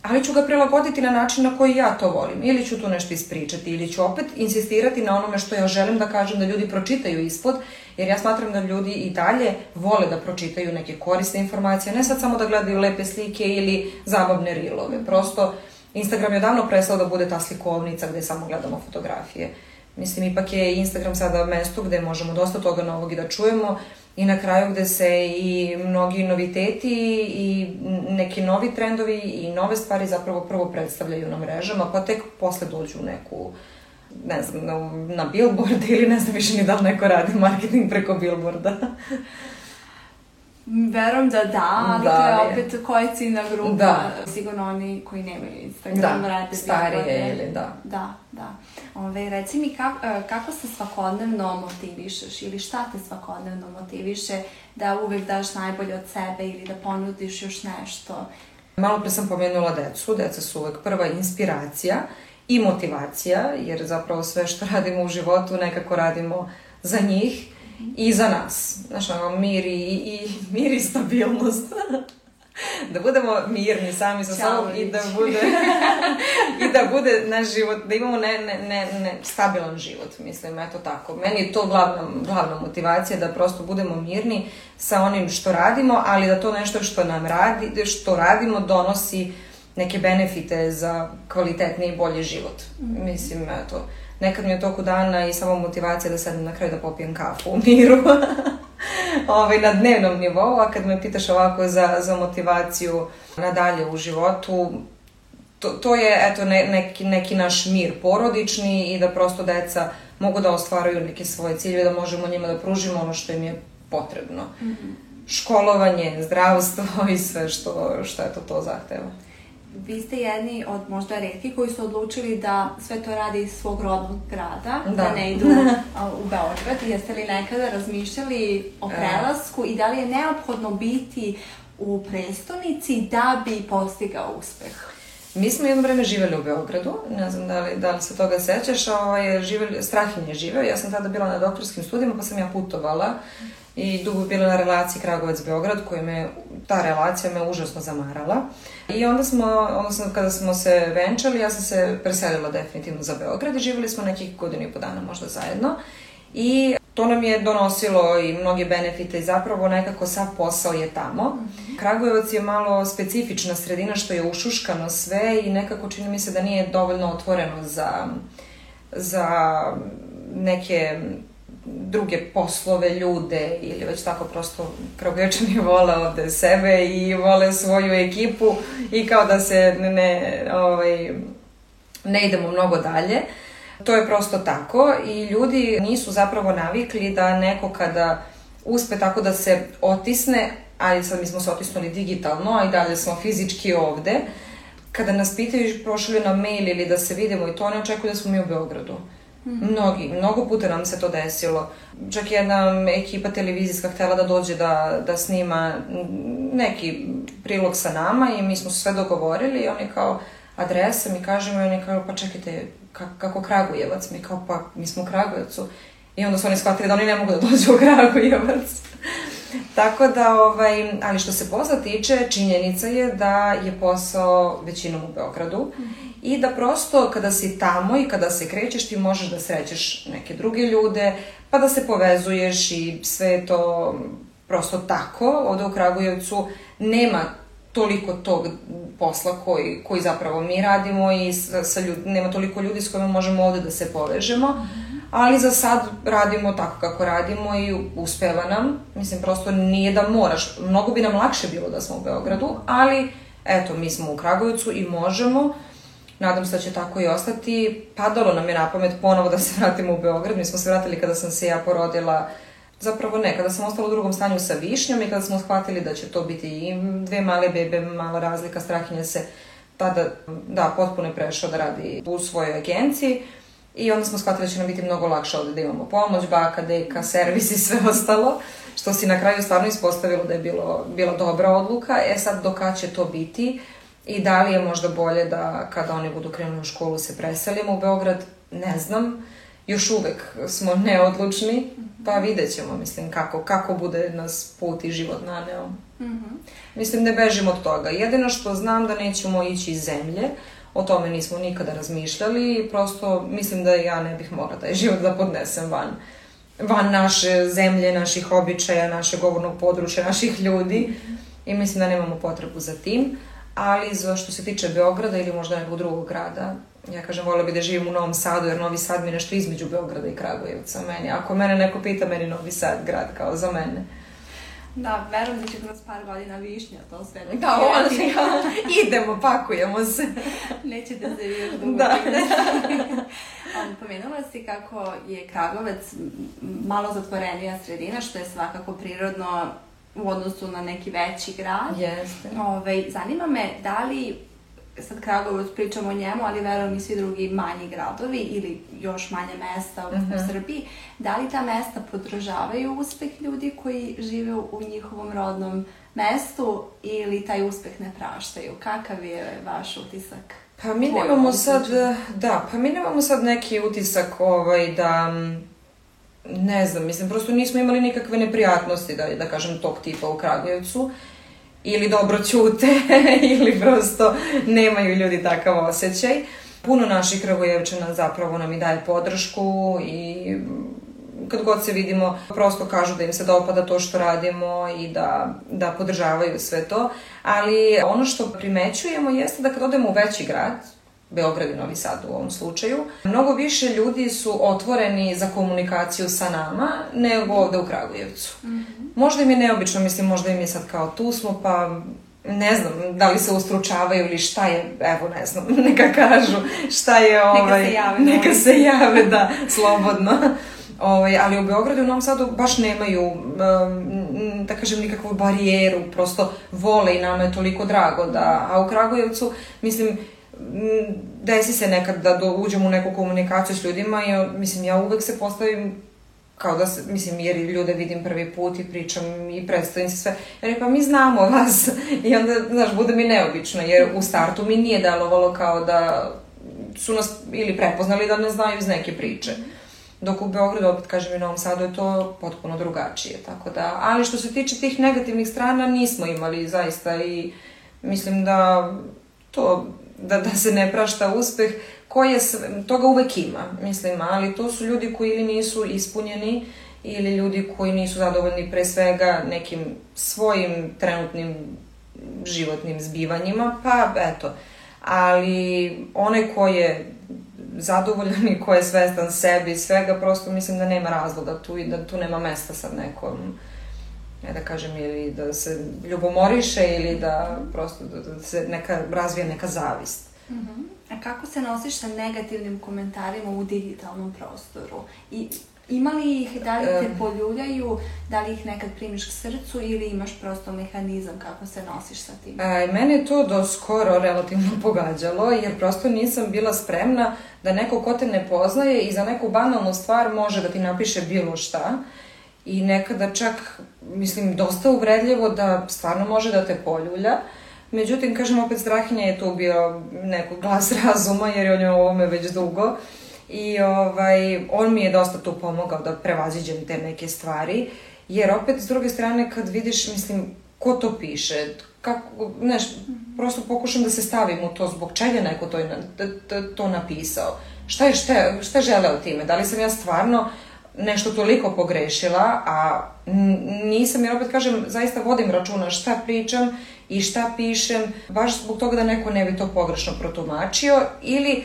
ali ću ga prilagoditi na način na koji ja to volim. Ili ću tu nešto ispričati, ili ću opet insistirati na onome što ja želim da kažem da ljudi pročitaju ispod, jer ja smatram da ljudi i dalje vole da pročitaju neke korisne informacije, ne sad samo da gledaju lepe slike ili zabavne reelove. Prosto, Instagram je odavno prestao da bude ta slikovnica gde samo gledamo fotografije. Mislim, ipak je Instagram sada mesto gde možemo dosta toga novog i da čujemo i na kraju gde se i mnogi noviteti i neki novi trendovi i nove stvari zapravo prvo predstavljaju na mrežama, pa tek posle dođu u neku ne znam, na, na billboard ili ne znam više ni da li neko radi marketing preko billboarda. Verujem da da, ali Da, to je opet koja je ciljna grupa. Da. Sigurno oni koji nemaju Instagram Da, rade starije ili da. Da, da. Ove, reci mi kako, kako se svakodnevno motivišeš ili šta te svakodnevno motiviše da uvek daš najbolje od sebe ili da ponudiš još nešto? Malo pre sam pomenula decu, deca su uvek prva inspiracija i motivacija, jer zapravo sve što radimo u životu nekako radimo za njih i za nas. Znaš, ono, mir i, i, mir i stabilnost. da budemo mirni sami sa sobom i da bude i da bude naš život, da imamo ne, ne, ne, ne, stabilan život, mislim, eto tako. Meni je to glavna, glavna motivacija da prosto budemo mirni sa onim što radimo, ali da to nešto što nam radi, što radimo donosi neke benefite za kvalitetni i bolji život. Mislim, eto, nekad mi je u toku dana i samo motivacija da sedem na kraju da popijem kafu u miru. ovaj, na dnevnom nivou, a kad me pitaš ovako za, za motivaciju nadalje u životu, to, to je eto ne, neki, neki naš mir porodični i da prosto deca mogu da ostvaruju neke svoje ciljeve, da možemo njima da pružimo ono što im je potrebno. Mm -hmm. Školovanje, zdravstvo i sve što, što eto to zahteva. Vi ste jedni od možda redki koji su odlučili da sve to radi iz svog rodnog grada, da, Da. ne idu u Beograd. Jeste li nekada razmišljali o prelasku i da li je neophodno biti u prestonici da bi postigao uspeh? Mi smo jedno vreme živeli u Beogradu, ne znam da li, da li se toga sećaš, a ovaj, živeli, Strahinj je živeo, ja sam tada bila na doktorskim studijima pa sam ja putovala i dugo bila na relaciji Kragovac-Beograd koja me, ta relacija me užasno zamarala. I onda smo, odnosno kada smo se venčali, ja sam se preselila definitivno za Beograd i živeli smo nekih godinu i po dana možda zajedno. I to nam je donosilo i mnoge benefite i zapravo nekako sav posao je tamo. Kragujevac je malo specifična sredina što je ušuškano sve i nekako čini mi se da nije dovoljno otvoreno za, za neke druge poslove, ljude ili već tako prosto Kragujevčani vole ovde sebe i vole svoju ekipu i kao da se ne, ovaj, ne idemo mnogo dalje. To je prosto tako i ljudi nisu zapravo navikli da neko kada uspe tako da se otisne, ali sad mi smo se otisnuli digitalno, a i dalje smo fizički ovde, kada nas pitaju i pošalju nam mail ili da se vidimo i to, ne očekuju da smo mi u Beogradu. -hmm. Mnogi, mnogo puta nam se to desilo. Čak jedna ekipa televizijska htela da dođe da, da snima neki prilog sa nama i mi smo sve dogovorili i oni kao adresa mi kažemo i oni kao pa čekajte kako Kragujevac? Mi kao pa mi smo u Kragujevcu. I onda su oni shvatili da oni ne mogu da dođu u Kragujevac. Tako da, ovaj, ali što se posla tiče, činjenica je da je posao većinom u Beogradu mm. i da prosto kada si tamo i kada se krećeš ti možeš da srećeš neke druge ljude, pa da se povezuješ i sve to prosto tako. Ovde u Kragujevcu nema toliko tog posla koji, koji zapravo mi radimo i sa, sa ljud, nema toliko ljudi s kojima možemo ovde da se povežemo. Mm ali za sad radimo tako kako radimo i uspeva nam. Mislim, prosto nije da moraš. Mnogo bi nam lakše bilo da smo u Beogradu, ali eto, mi smo u Kragujevcu i možemo. Nadam se da će tako i ostati. Padalo nam je na pamet ponovo da se vratimo u Beograd. Mi smo se vratili kada sam se ja porodila Zapravo ne, kada sam ostala u drugom stanju sa višnjom i kada smo shvatili da će to biti i dve male bebe, mala razlika, strahinja se tada, da, potpuno je prešao da radi u svojoj agenciji. I onda smo shvatili da će nam biti mnogo lakše ovde da imamo pomoć, baka, deka, servis i sve ostalo, što si na kraju stvarno ispostavilo da je bilo, bila dobra odluka. E sad, do kada će to biti i da li je možda bolje da kada oni budu krenuli u školu se preselimo u Beograd, ne znam. Još uvek smo neodlučni, pa vidjet ćemo, mislim, kako, kako bude nas put i život naneo. Mm -hmm. Mislim, ne bežimo od toga. Jedino što znam da nećemo ići iz zemlje, O tome nismo nikada razmišljali i prosto mislim da ja ne bih mogla taj život da podnesem van van naše zemlje, naših običaja, našeg govornog područja, naših ljudi i mislim da nemamo potrebu za tim. Ali za što se tiče Beograda ili možda nekog drugog grada, ja kažem, volio bi da živim u Novom Sadu, jer Novi Sad mi je nešto između Beograda i Kragujevca meni. Ako mene neko pita, meni Novi Sad grad kao za mene. Da, verujem da će kroz par godina višnja to sve da Da, on, idemo, pakujemo se. Neće da se još dugo da. um, pomenula si kako je Kragovec malo zatvorenija sredina, što je svakako prirodno u odnosu na neki veći grad. Jeste. Ove, zanima me da li sad Kragovac pričamo o njemu, ali verujem i svi drugi manji gradovi ili još manje mesta u, uh -huh. u. Srbiji, da li ta mesta podržavaju uspeh ljudi koji žive u njihovom rodnom mestu ili taj uspeh ne praštaju? Kakav je vaš utisak? Pa mi nemamo sad, da, pa mi nemamo sad neki utisak ovaj da ne znam, mislim, prosto nismo imali nikakve neprijatnosti, da, da kažem, tog tipa u Kragujevcu. Uh, ili dobro ćute ili prosto nemaju ljudi takav osjećaj. Puno naših Kragujevčana zapravo nam i daje podršku i kad god se vidimo, prosto kažu da im se dopada to što radimo i da, da podržavaju sve to. Ali ono što primećujemo jeste da kad odemo u veći grad, Beograd i Novi Sad u ovom slučaju, mnogo više ljudi su otvoreni za komunikaciju sa nama nego ovde u Kragujevcu. Mm -hmm. Možda im je neobično, mislim, možda im je sad kao tu smo, pa ne znam, da li se ustručavaju ili šta je, evo ne znam, neka kažu šta je ovaj... Neka se jave. Neka se jave, da, slobodno. Ovaj, ali u Beogradu i u Novom Sadu baš nemaju, da kažem, nikakvu barijeru, prosto vole i nama je toliko drago da, a u Kragujevcu, mislim, desi se nekad da do, uđem u neku komunikaciju s ljudima i mislim ja uvek se postavim kao da se, mislim, jer ljude vidim prvi put i pričam i predstavim se sve. Jer pa mi znamo vas i onda, znaš, bude mi neobično, jer u startu mi nije delovalo kao da su nas ili prepoznali da ne znaju iz neke priče. Dok u Beogradu, opet kažem i Novom Sadu, je to potpuno drugačije, tako da, ali što se tiče tih negativnih strana, nismo imali zaista i mislim da to da, da se ne prašta uspeh, koje sve, toga uvek ima, mislim, ali to su ljudi koji ili nisu ispunjeni, ili ljudi koji nisu zadovoljni pre svega nekim svojim trenutnim životnim zbivanjima, pa eto. Ali onaj ko je zadovoljan i ko je svestan sebi i svega, prosto mislim da nema razloga tu i da tu nema mesta sad nekom ne da kažem, ili da se ljubomoriše ili da prosto da, da se neka, razvije neka zavist. Mm -hmm. A kako se nosiš sa negativnim komentarima u digitalnom prostoru? I Ima li ih, da li te poljuljaju, da li ih nekad primiš k srcu ili imaš prosto mehanizam kako se nosiš sa tim? E, mene je to do skoro relativno pogađalo, jer prosto nisam bila spremna da neko ko te ne poznaje i za neku banalnu stvar može da ti napiše bilo šta. I nekada čak, mislim, dosta uvredljivo da stvarno može da te poljulja. Međutim, kažem, opet Strahinja je tu bio neko glas razuma, jer je on je ovome već dugo. I ovaj, on mi je dosta tu pomogao da prevaziđem te neke stvari. Jer opet, s druge strane, kad vidiš, mislim, ko to piše, kako, znaš, prosto pokušam da se stavim u to, zbog čega neko to, je, to napisao. Šta je, šta, šta želeo time? Da li sam ja stvarno nešto toliko pogrešila, a nisam, jer opet kažem, zaista vodim računa šta pričam i šta pišem, baš zbog toga da neko ne bi to pogrešno protumačio, ili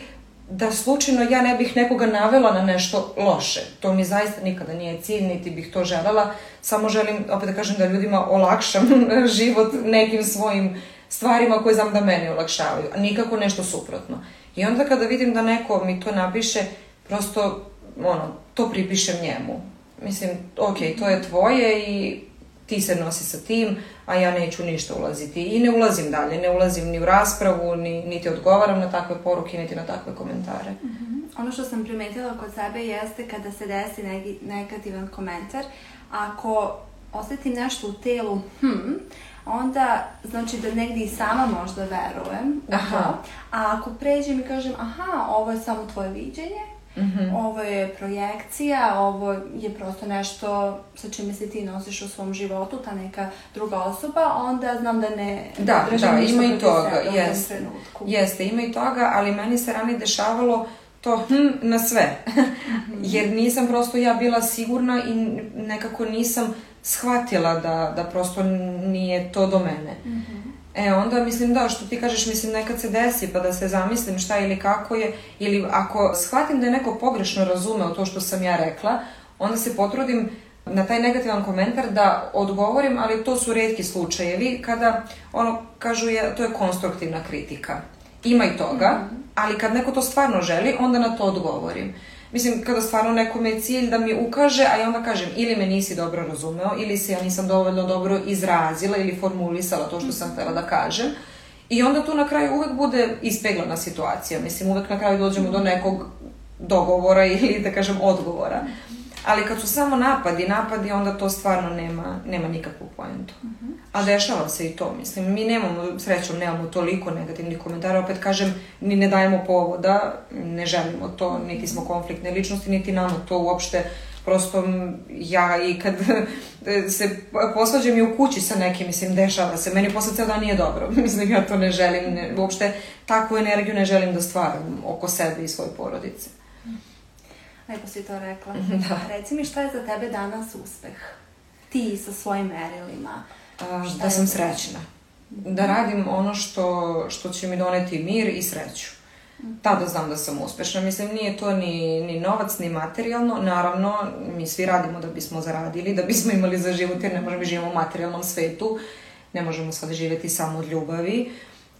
da slučajno ja ne bih nekoga navela na nešto loše. To mi zaista nikada nije cilj, niti bih to želela. Samo želim, opet da kažem, da ljudima olakšam život nekim svojim stvarima koje znam da mene olakšavaju, a nikako nešto suprotno. I onda kada vidim da neko mi to napiše, prosto, ono, to pripišem njemu. Mislim, ok, to je tvoje i ti se nosi sa tim, a ja neću ništa ulaziti. I ne ulazim dalje, ne ulazim ni u raspravu, ni, niti odgovaram na takve poruke, niti na takve komentare. Mm -hmm. Ono što sam primetila kod sebe jeste kada se desi neki negativan komentar, ako osetim nešto u telu, hm, onda znači da negdje i sama možda verujem u aha. to, a ako pređem i kažem aha, ovo je samo tvoje viđenje, Mm -hmm. Ovo je projekcija, ovo je prosto nešto sa čime se ti nosiš u svom životu, ta neka druga osoba, onda znam da ne da, da, ima i toga, jeste, jeste, ima i toga, ali meni se ranije dešavalo to hm, na sve. Jer nisam prosto ja bila sigurna i nekako nisam shvatila da, da prosto nije to do mene. Mm -hmm. E, onda mislim da, što ti kažeš, mislim nekad se desi pa da se zamislim šta ili kako je, ili ako shvatim da je neko pogrešno razumeo to što sam ja rekla, onda se potrudim na taj negativan komentar da odgovorim, ali to su redki slučajevi kada ono kažu je, to je konstruktivna kritika. Ima i toga, mm -hmm. ali kad neko to stvarno želi, onda na to odgovorim. Mislim, kada stvarno nekome je cilj da mi ukaže, a ja onda kažem ili me nisi dobro razumeo, ili se ja nisam dovoljno dobro izrazila ili formulisala to što sam htela da kažem. I onda tu na kraju uvek bude ispeglana situacija. Mislim, uvek na kraju dođemo do nekog dogovora ili, da kažem, odgovora. Ali kad su samo napadi, napadi, onda to stvarno nema, nema nikakvu pojentu. Uh -huh. A dešava se i to, mislim. Mi nemamo, srećom, nemamo toliko negativnih komentara. Opet kažem, ni ne dajemo povoda, ne želimo to, niti smo konfliktne ličnosti, niti nama to uopšte prosto ja i kad se posvađam i u kući sa nekim, mislim, dešava se. Meni posle ceo dan nije dobro. mislim, ja to ne želim, ne, uopšte takvu energiju ne želim da stvaram oko sebe i svoje porodice. Lepo si to rekla. Da. Reci mi šta je za tebe danas uspeh? Ti sa svojim merilima. A, da sam srećna. Da radim ono što, što će mi doneti mir i sreću. Tada znam da sam uspešna. Mislim, nije to ni, ni novac, ni materijalno. Naravno, mi svi radimo da bismo zaradili, da bismo imali za život, jer ne možemo da živimo u materijalnom svetu. Ne možemo sad živeti samo od ljubavi.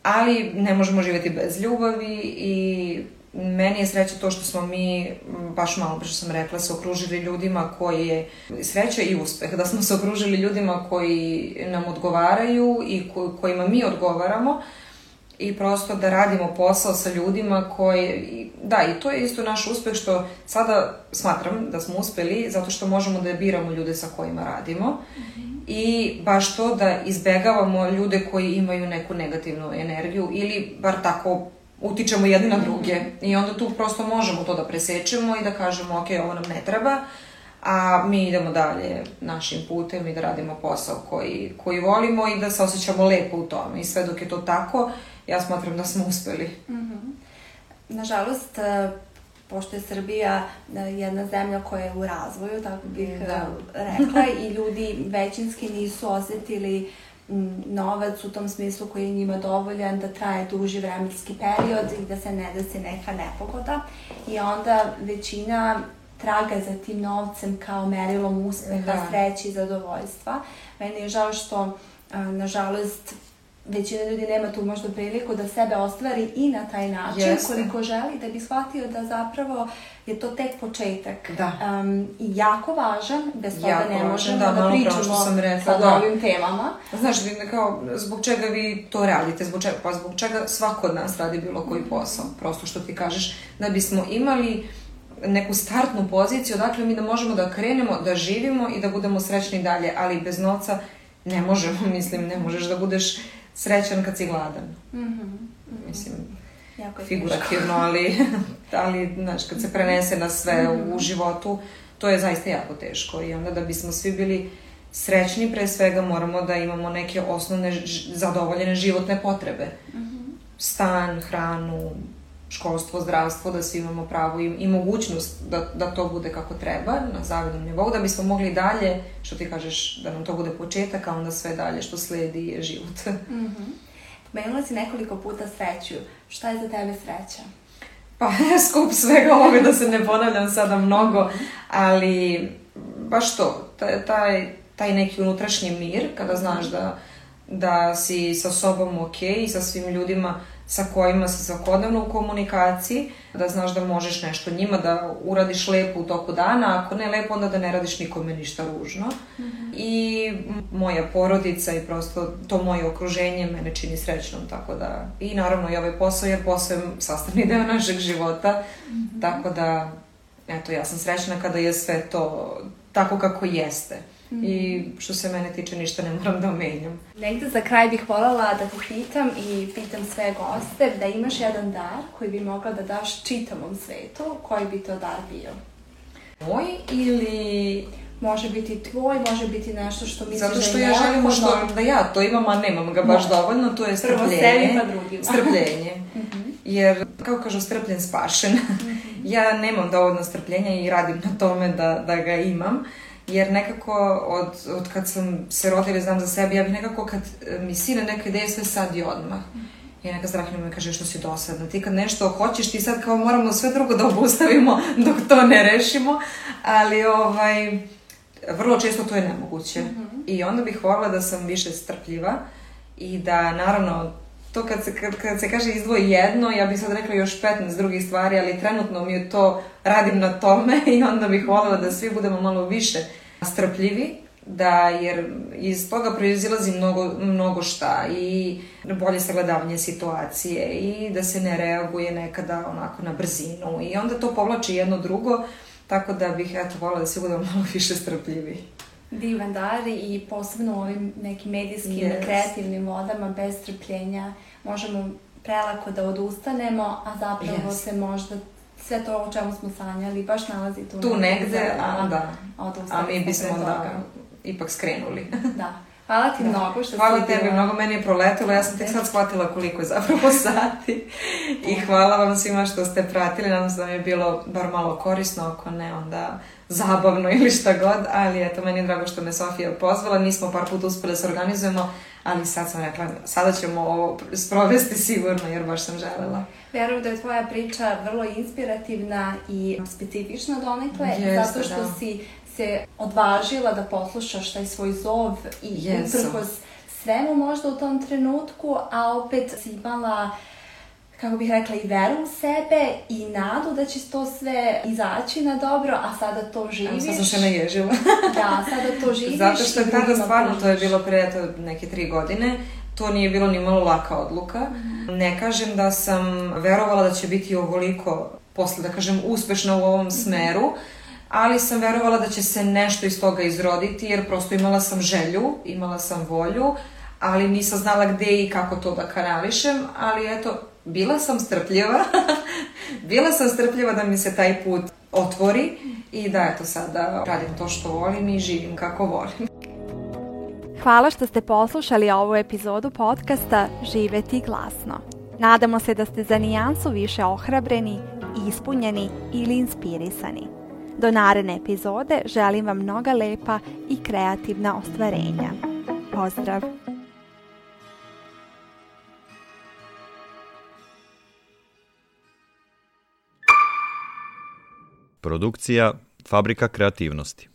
Ali ne možemo živeti bez ljubavi i meni je sreća to što smo mi, baš malo pre što sam rekla, se okružili ljudima koji je sreća i uspeh, da smo se okružili ljudima koji nam odgovaraju i ko, kojima mi odgovaramo i prosto da radimo posao sa ljudima koji, da i to je isto naš uspeh što sada smatram da smo uspeli zato što možemo da biramo ljude sa kojima radimo i baš to da izbegavamo ljude koji imaju neku negativnu energiju ili bar tako utičemo jedni na druge i onda tu prosto možemo to da presečemo i da kažemo ok, ovo nam ne treba, a mi idemo dalje našim putem i da radimo posao koji, koji volimo i da se osjećamo lepo u tome. I sve dok je to tako, ja smatram da smo uspeli. Mm -hmm. Nažalost, e, pošto je Srbija e, jedna zemlja koja je u razvoju, tako bih da. E, rekla, i ljudi većinski nisu osetili uh, novac u tom smislu koji je njima dovoljan da traje duži vremenski period i da se ne desi neka nepogoda i onda većina traga za tim novcem kao merilom uspeha, da. sreće i zadovoljstva. Meni je žao što, nažalost, većina ljudi nema tu možda priliku da sebe ostvari i na taj način Jeste. koliko želi da bi shvatio da zapravo je to tek početak. Da. Um, I jako važan, bez toga Jako ne možemo da, da, pričamo što sam rekla, sa da. ovim temama. Znaš, vi kao, zbog čega vi to radite, zbog čega, pa zbog čega svako od nas radi bilo koji posao, prosto što ti kažeš, da bismo imali neku startnu poziciju, dakle mi da možemo da krenemo, da živimo i da budemo srećni dalje, ali bez novca ne možemo, mislim, ne možeš da budeš srećan kad si gladan. Mislim, Jako je teško. figurativno, ali, ali znaš, kad se prenese na sve u životu, to je zaista jako teško i onda da bismo svi bili srećni, pre svega moramo da imamo neke osnovne zadovoljene životne potrebe. Stan, hranu, školstvo, zdravstvo, da svi imamo pravo i, i mogućnost da, da to bude kako treba, na zavidnom nivou, da bismo mogli dalje, što ti kažeš, da nam to bude početak, a onda sve dalje što sledi je život. Pomenula si nekoliko puta sreću. Šta je za tebe sreća? Pa, skup svega ovoga, da se ne ponavljam sada mnogo, ali baš to, taj, taj, taj neki unutrašnji mir, kada znaš da, da si sa sobom ok i sa svim ljudima sa kojima si svakodnevno u komunikaciji, da znaš da možeš nešto njima da uradiš lepo u toku dana, ako ne lepo, onda da ne radiš nikome ništa ružno. I m- moja porodica i prosto to moje okruženje mene čini srećnom, tako da, i naravno i ovaj posao, jer posao je sastavni deo našeg života, tako da, eto, ja sam srećna kada je sve to tako kako jeste. I što se mene tiče, ništa ne moram da menjam. Negde za kraj bih voljela da te pitam i pitam sve goste da imaš jedan dar koji bi mogla da daš čitavom svetu, koji bi to dar bio? Moj ili Može biti tvoj, može biti nešto što misliš Zato što da je ja želim možda da ja to imam, a nemam ga baš Može. dovoljno, to je Prvo strpljenje. sebi, pa drugima. Strpljenje. Jer, kako kažu, strpljen spašen. ja nemam dovoljno strpljenja i radim na tome da, da ga imam. Jer nekako od, od kad sam se rodila i znam za sebe, ja bih nekako kad e, mi sine neka ideja sve sad i odmah. I neka Zdravljena mi kaže što si dosadna. Ti kad nešto hoćeš, ti sad kao moramo sve drugo da obustavimo dok to ne rešimo. Ali ovaj, vrlo često to je nemoguće. I onda bih voljela da sam više strpljiva i da naravno to kad se, kad, kad se kaže izdvoji jedno, ja bih sad rekla još 15 drugih stvari, ali trenutno mi je to, radim na tome i onda bih voljela da svi budemo malo više strpljivi, da, jer iz toga proizilazi mnogo, mnogo šta i bolje sagledavanje situacije i da se ne reaguje nekada onako na brzinu i onda to povlači jedno drugo, tako da bih eto voljela da svi budemo malo više strpljivi. Divan dar i posebno u ovim nekim medijskim, Yes. kreativnim vodama bez strpljenja možemo prelako da odustanemo, a zapravo Yes. se možda sve to o čemu smo sanjali baš nalazi tu, Tu negde, za a nama, da. a A mi smo bismo da toga. ipak skrenuli. Da. Hvala ti mnogo što Hvala si tebi, bila- mnogo meni je proletilo, ja sam tek sad shvatila koliko je zapravo sati. I hvala vam svima što ste pratili, nadam se da mi je bilo bar malo korisno, ako ne onda zabavno ili šta god, ali eto, meni je drago što me Sofija pozvala, nismo par puta uspeli da se organizujemo, ali sad sam rekla, sada ćemo ovo sprovesti sigurno, jer baš sam želela. Verujem da je tvoja priča vrlo inspirativna i specifična donekle, Jeste, zato što da. si se odvažila da poslušaš taj svoj zov i Jesam. uprkos svemu možda u tom trenutku, a opet si imala kako bih rekla, i veru u sebe i nadu da će to sve izaći na dobro, a sada to Evo, živiš. sad sam se naježila. Da, sada to živiš. Zato što je tada stvarno, to je bilo pre eto, neke tri godine, to nije bilo ni malo laka odluka. Ne kažem da sam verovala da će biti ovoliko, posle da kažem, uspešna u ovom smeru, ali sam verovala da će se nešto iz toga izroditi, jer prosto imala sam želju, imala sam volju, ali nisam znala gde i kako to da kanališem, ali eto, bila sam strpljiva, bila sam strpljiva da mi se taj put otvori i da eto sada radim to što volim i živim kako volim. Hvala što ste poslušali ovu epizodu podcasta Živeti glasno. Nadamo se da ste za nijansu više ohrabreni, ispunjeni ili inspirisani. Do naredne epizode želim vam mnoga lepa i kreativna ostvarenja. Pozdrav! Produkcija Fabrika kreativnosti.